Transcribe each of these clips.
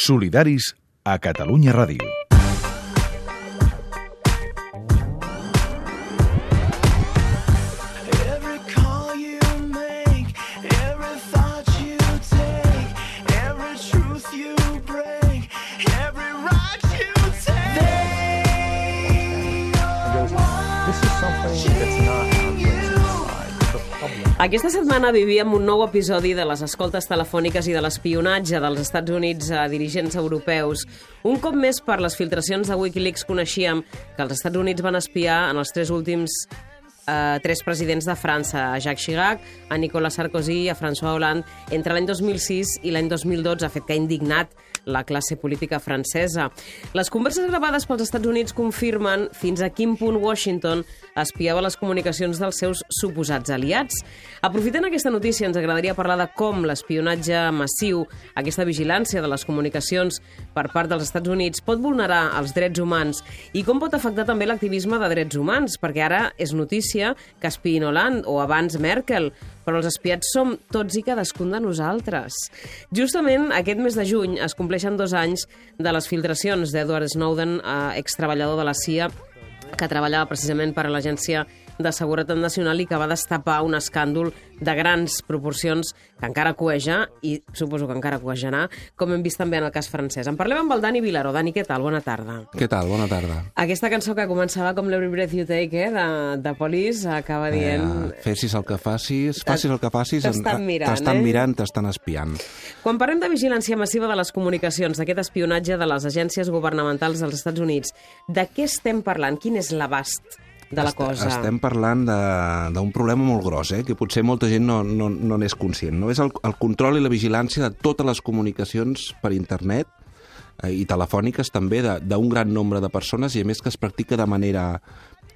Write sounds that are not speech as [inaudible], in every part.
Solidaris a Catalunya Ràdio. Aquesta setmana vivíem un nou episodi de les escoltes telefòniques i de l'espionatge dels Estats Units a dirigents europeus. Un cop més, per les filtracions de Wikileaks, coneixíem que els Estats Units van espiar en els tres últims eh, tres presidents de França, a Jacques Chirac, a Nicolas Sarkozy i a François Hollande, entre l'any 2006 i l'any 2012, fet que ha indignat la classe política francesa. Les converses gravades pels Estats Units confirmen fins a quin punt Washington espiava les comunicacions dels seus suposats aliats. Aprofitant aquesta notícia, ens agradaria parlar de com l'espionatge massiu, aquesta vigilància de les comunicacions per part dels Estats Units pot vulnerar els drets humans i com pot afectar també l'activisme de drets humans, perquè ara és notícia que espiïn Hollande o abans Merkel, però els espiats som tots i cadascun de nosaltres. Justament aquest mes de juny es compleixen dos anys de les filtracions d'Edward Snowden, eh, extreballador de la CIA, que treballava precisament per a l'Agència de Seguretat Nacional i que va destapar un escàndol de grans proporcions que encara coeja i suposo que encara coejarà, com hem vist també en el cas francès. En parlem amb el Dani Vilaró. Dani, què tal? Bona tarda. Què tal? Bona tarda. Aquesta cançó que començava com l'Every Breath You Take, eh, de, de Police, acaba dient... Eh, fessis el que facis, facis el que facis... T'estan mirant, T'estan eh? mirant, t'estan espiant. Quan parlem de vigilància massiva de les comunicacions, d'aquest espionatge de les agències governamentals dels Estats Units, de què estem parlant? Quin és l'abast de la cosa? Estem parlant de- d'un problema molt gros, eh? que potser molta gent no n'és no, no n'és conscient. No? És el, el control i la vigilància de totes les comunicacions per internet eh, i telefòniques també d'un gran nombre de persones i a més que es practica de manera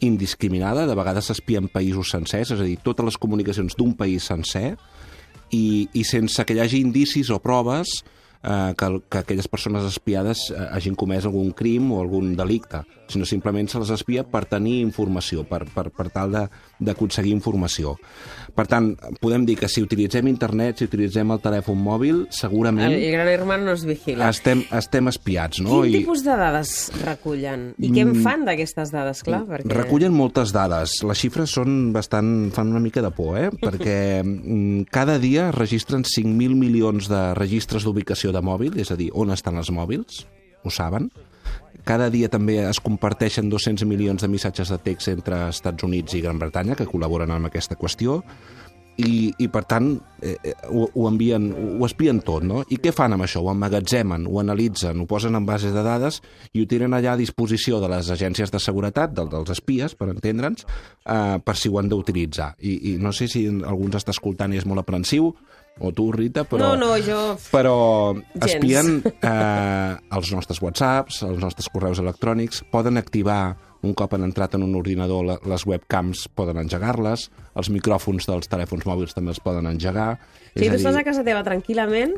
indiscriminada, de vegades s'espien països sencers, és a dir, totes les comunicacions d'un país sencer i, i sense que hi hagi indicis o proves eh, que, que aquelles persones espiades eh, hagin comès algun crim o algun delicte, sinó simplement se les espia per tenir informació, per, per, per tal de- d'aconseguir informació. Per tant, podem dir que si utilitzem internet, si utilitzem el telèfon mòbil, segurament El, el gran hermano nos vigila. estem, estem espiats, no? Quin tipus de dades recullen? I què en fan d'aquestes dades, clar? Perquè... Recullen moltes dades. Les xifres són bastant... fan una mica de por, eh? [laughs] Perquè mm, cada dia registren 5.000 milions de registres d'ubicació de mòbil, és a dir, on estan els mòbils, ho saben. Cada dia també es comparteixen 200 milions de missatges de text entre Estats Units i Gran Bretanya, que col·laboren amb aquesta qüestió, i, i per tant eh, eh, ho, ho envien, ho espien tot, no? I què fan amb això? Ho emmagatzemen, ho analitzen, ho posen en bases de dades i ho tenen allà a disposició de les agències de seguretat, del, dels espies, per entendre'ns, eh, per si ho han d'utilitzar. I, I no sé si algú ens està escoltant i és molt aprensiu, o tu, Rita, però... No, no, jo... Però Gens. espien eh, els nostres whatsapps, els nostres correus electrònics, poden activar un cop han entrat en un ordinador les webcams poden engegar-les, els micròfons dels telèfons mòbils també els poden engegar. Sí, És tu estàs a casa teva tranquil·lament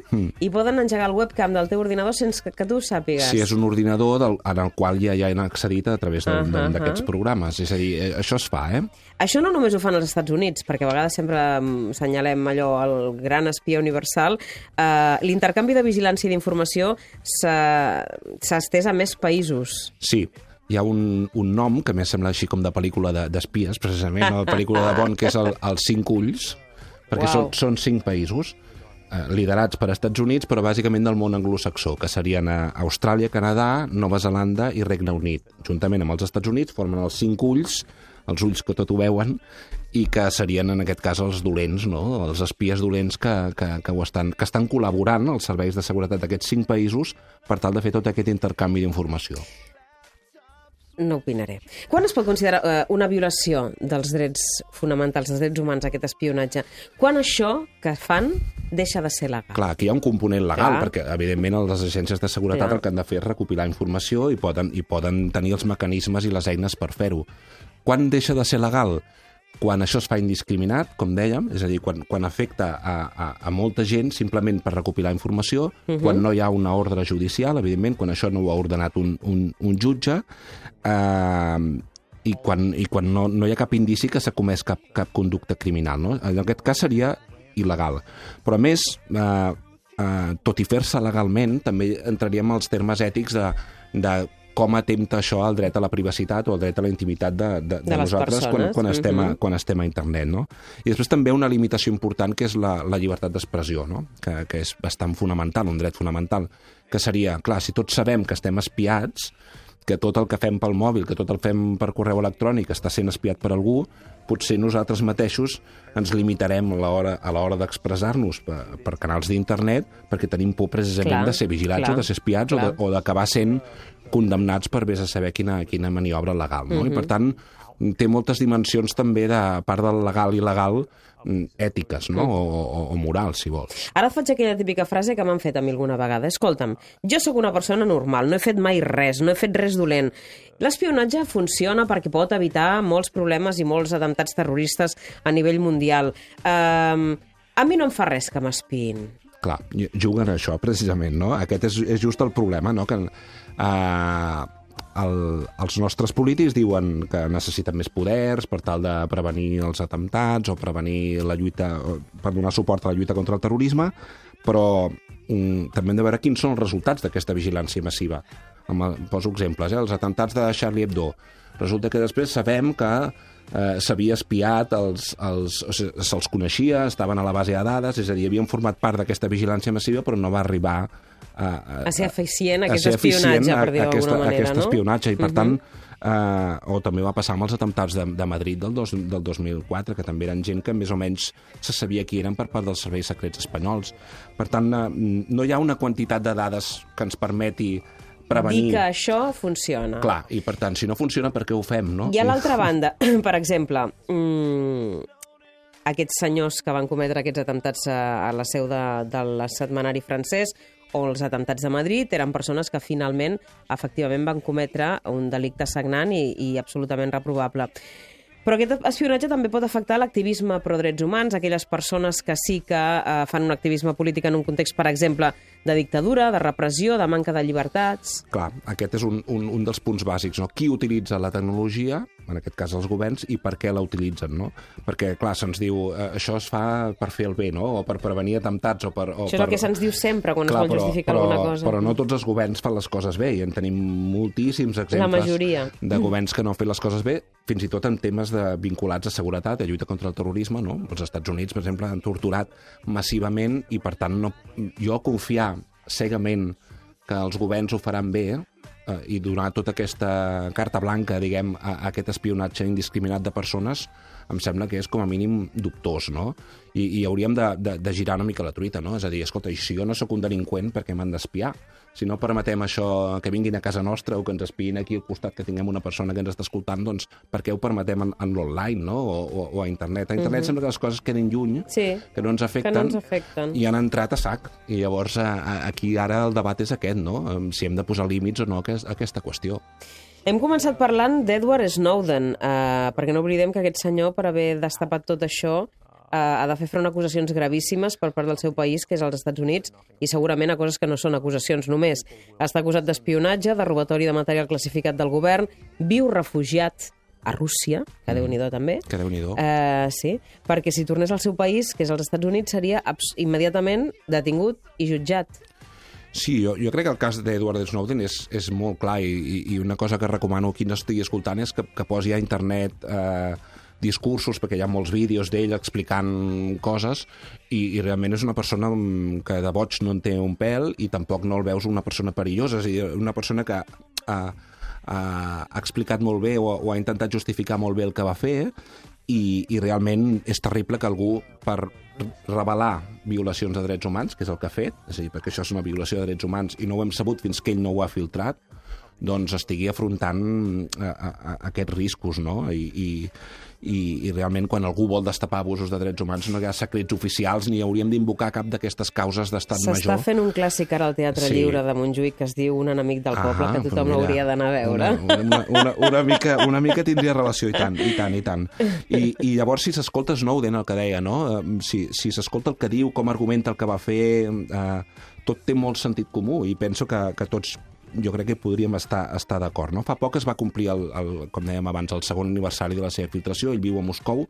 i poden engegar el webcam del teu ordinador sense que, que tu ho sàpigues. si és un ordinador del, en el qual ja, ja han accedit a través Ahà, de- d'aquests ahà. programes. És a dir, eh, això es fa, eh? Això no només ho fan els Estats Units, perquè a vegades sempre mm, senyalem allò, el gran espia universal. Uh, L'intercanvi de vigilància i d'informació s'ha estès a més països. Sí, hi ha un, un nom que a més sembla així com de pel·lícula de- d'espies, precisament, la pel·lícula de Bond, que és el, els cinc ulls, perquè Uau. són, són cinc països eh, liderats per Estats Units, però bàsicament del món anglosaxó, que serien eh, Austràlia, Canadà, Nova Zelanda i Regne Unit. Juntament amb els Estats Units formen els cinc ulls, els ulls que tot ho veuen, i que serien en aquest cas els dolents, no? els espies dolents que, que, que, ho estan, que estan col·laborant als serveis de seguretat d'aquests cinc països per tal de fer tot aquest intercanvi d'informació. No opinaré. Quan es pot considerar eh, una violació dels drets fonamentals, dels drets humans, aquest espionatge? Quan això que fan deixa de ser legal? Clar, aquí hi ha un component legal, Clar. perquè, evidentment, les agències de seguretat Clar. el que han de fer és recopilar informació i poden, i poden tenir els mecanismes i les eines per fer-ho. Quan deixa de ser legal? Quan això es fa indiscriminat, com dèiem, és a dir, quan, quan afecta a, a, a molta gent simplement per recopilar informació, uh -huh. quan no hi ha una ordre judicial, evidentment, quan això no ho ha ordenat un, un, un jutge, eh, i quan, i quan no, no hi ha cap indici que s'ha comès cap, cap conducta criminal. No? En aquest cas seria il·legal. Però a més, eh, eh, tot i fer-se legalment, també entraríem als termes ètics de, de com atempta això al dret a la privacitat o al dret a la intimitat de, de, de, De nosaltres quan, persones, quan, estem a, mhm. quan estem a internet. No? I després també una limitació important que és la, la llibertat d'expressió, no? que, que és bastant fonamental, un dret fonamental, que seria, clar, si tots sabem que estem espiats, que tot el que fem pel mòbil, que tot el fem per correu electrònic està sent espiat per algú, potser nosaltres mateixos ens limitarem a l'hora d'expressar-nos per, per canals d'internet perquè tenim por precisament Clar, de ser vigilats clar, o de ser espiats clar. o d'acabar sent condemnats per vés a saber quina, quina maniobra legal. No? I per tant, té moltes dimensions també, de part del legal i il·legal, mm, ètiques no? o, o, o morals, si vols. Ara faig aquella típica frase que m'han fet a mi alguna vegada. Escolta'm, jo sóc una persona normal, no he fet mai res, no he fet res dolent. L'espionatge funciona perquè pot evitar molts problemes i molts atemptats terroristes a nivell mundial. Um, a mi no em fa res que m'espiïn. Clar, juguen a això, precisament, no? Aquest és, és just el problema, no? Que eh, el, els nostres polítics diuen que necessiten més poders per tal de prevenir els atemptats o prevenir la lluita, per donar suport a la lluita contra el terrorisme, però mm, també hem de veure quins són els resultats d'aquesta vigilància massiva. El, poso exemples, eh? els atemptats de Charlie Hebdo. Resulta que després sabem que eh, s'havia espiat, els, els, o sigui, se'ls coneixia, estaven a la base de dades, és a dir, havien format part d'aquesta vigilància massiva, però no va arribar a, a, A ser eficient a aquest espionatge, per dir-ho d'alguna manera, aquest no? Mhm. espionatge, i per tant, eh, o també va passar amb els atemptats de, de Madrid del, dos, del 2004, que també eren gent que més o menys se sabia qui eren per part dels serveis secrets espanyols. Per tant, eh, no hi ha una quantitat de dades que ens permeti prevenir... Dir que això funciona. Clar, i per tant, si no funciona, per què ho fem, no? I a l'altra banda, [clears throat] per exemple, mm, aquests senyors que van cometre aquests atemptats a, a la seu de, del setmanari francès o els atemptats de Madrid eren persones que finalment, efectivament, van cometre un delicte sagnant i, i absolutament reprovable. Però aquest espionatge també pot afectar l'activisme pro drets humans, aquelles persones que sí que eh, fan un activisme polític en un context, per exemple, de dictadura, de repressió, de manca de llibertats... Clar, aquest és un, un, un dels punts bàsics, no? Qui utilitza la tecnologia, en aquest cas els governs, i per què la utilitzen, no? Perquè, clar, se'ns diu, eh, això es fa per fer el bé, no? O per prevenir atemptats, o per... O Això és per... el que se'ns diu sempre quan Clar, es vol justificar però, alguna cosa. Però no tots els governs fan les coses bé, i en tenim moltíssims exemples majoria. de governs que no han fet les coses bé, fins i tot en temes de, vinculats a seguretat, a lluita contra el terrorisme, no? Els Estats Units, per exemple, han torturat massivament i, per tant, no, jo confiar cegament que els governs ho faran bé eh, i donar tota aquesta carta blanca, diguem, a, a aquest espionatge indiscriminat de persones, em sembla que és com a mínim dubtós, no? I, i hauríem de, de, de girar una mica la truita, no? És a dir, escolta, i si jo no sóc un delinqüent, per què m'han d'espiar? Si no permetem això, que vinguin a casa nostra o que ens espiïn aquí al costat, que tinguem una persona que ens està escoltant, doncs per què ho permetem en, en l'online, no? O, o, o a internet. A internet sembla que les coses queden lluny, Sí, que no ens afecten, que no ens afecten. i han entrat a sac. I llavors a, a, aquí ara el debat és aquest, no? Si hem de posar límits o no a, aquest, a aquesta qüestió. Hem començat parlant d'Edward Snowden, eh, perquè no oblidem que aquest senyor, per haver destapat tot això, eh, ha de fer front a acusacions gravíssimes per part del seu país, que és els Estats Units, i segurament a coses que no són acusacions només. Està acusat d'espionatge, de robatori de material classificat del govern, viu refugiat a Rússia, que Mm. déu-n'hi-do també, Que déu nhi Eh, sí, perquè si tornés al seu país, que és els Estats Units, seria immediatament detingut i jutjat. Sí, jo, jo crec que el cas d'Edward Snowden és, és molt clar i, i- una cosa que recomano a qui no estigui escoltant és que, que posi a internet eh, discursos, perquè hi ha molts vídeos d'ell explicant coses i, i realment és una persona mm, que de boig no en té un pèl i tampoc no el veus una persona perillosa, és a dir, una persona que eh, ha, ha explicat molt bé o, o ha intentat justificar molt bé el que va fer i, i realment és terrible que algú per revelar violacions de drets humans, que és el que ha fet, és a dir, perquè això és una violació de drets humans i no ho hem sabut fins que ell no ho ha filtrat, doncs estigui afrontant a, a, a aquests riscos, no? I, i, i, i realment quan algú vol destapar abusos de drets humans no hi ha secrets oficials ni hauríem d'invocar cap d'aquestes causes d'estat S'està major. fent un clàssic ara al Teatre Sí. Lliure de Montjuïc que es diu Un enemic del poble, que però tothom mira, l'hauria d'anar a veure. Una, una, una, una, mica, una mica tindria relació, i tant, i tant, i tant. I, i llavors, si s'escolta Snowden, el que deia, no? Si, si s'escolta el que diu, com argumenta el que va fer, eh, tot té molt sentit comú, i penso que, que tots jo crec que podríem estar, estar d'acord. No? Fa poc es va complir, el, el, com dèiem abans, el segon aniversari de la seva filtració. Ell viu a Moscou,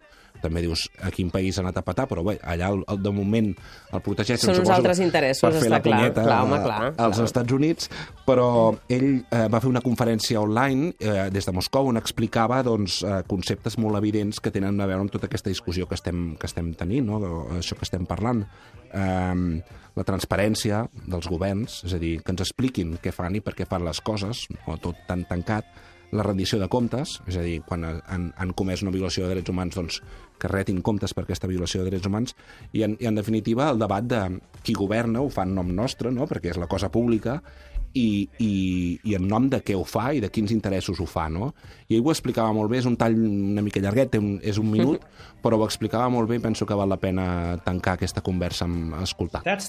també dius a quin país ha anat a petar, però bé, allà el, el, de moment el protegeixen, Són uns altres interessos, per fer està la clar. punyeta Clar, home, a- clar, als clar. Estats Units, però ell eh, va fer una conferència online eh, des de Moscou on explicava doncs, eh, conceptes molt evidents que tenen a veure amb tota aquesta discussió que estem, que estem tenint, no? O això que estem parlant. Eh, la transparència dels governs, és a dir, que ens expliquin què fan i per què fan les coses, no tot tan tancat, la rendició de comptes, és a dir, quan han, han comès una violació de drets humans, doncs que retin comptes per aquesta violació de drets humans, i en, i en definitiva el debat de qui governa ho fa en nom nostre, no? perquè és la cosa pública, i, i, i en nom de què ho fa i de quins interessos ho fa, no? I ell ho explicava molt bé, és un tall una mica llarguet, té un, és un minut, [laughs] però ho explicava molt bé i penso que val la pena tancar aquesta conversa amb escoltar. That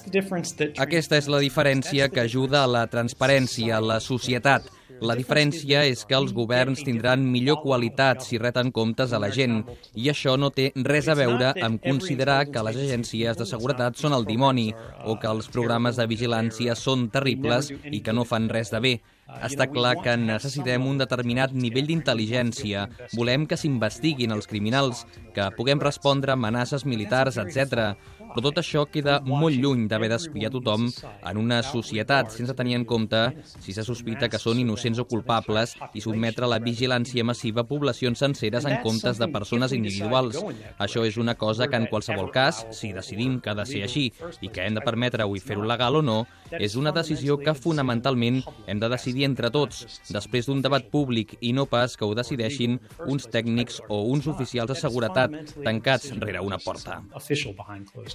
Aquesta és la diferència que ajuda a la transparència, a la societat. La diferència és que els governs tindran millor qualitat si reten comptes a la gent, i això no té res a veure amb considerar que les agències de seguretat són el dimoni o que els programes de vigilància són terribles i que no fan res de bé. Està clar que necessitem un determinat nivell d'intel·ligència. Volem que s'investiguin els criminals, que puguem respondre amenaces militars, etc. Però tot això queda molt lluny d'haver d'espiar tothom en una societat sense tenir en compte si se sospita que són innocents o culpables i sotmetre a la vigilància massiva poblacions senceres en comptes de persones individuals. Això és una cosa que en qualsevol cas, si decidim que ha de ser així i que hem de permetre-ho i fer-ho legal o no, és una decisió que fonamentalment hem de decidir entre tots, després d'un debat públic i no pas que ho decideixin uns tècnics o uns oficials de seguretat tancats rere una porta.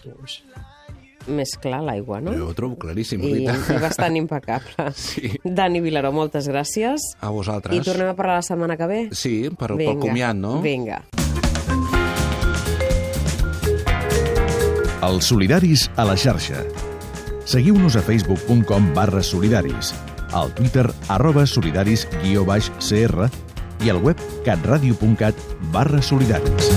doors. Més clar l'aigua, no? Jo ho trobo claríssim, I, Rita. i bastant impecable. [laughs] Sí. Dani Vilaró, moltes gràcies. A vosaltres. I tornem a parlar la setmana que ve? Sí, per, pel comiat, no? Vinga. Els solidaris a la xarxa. Seguiu-nos a facebook.com barra solidaris, al twitter arroba solidaris guió baix CR i al web catradio.cat barra solidaris.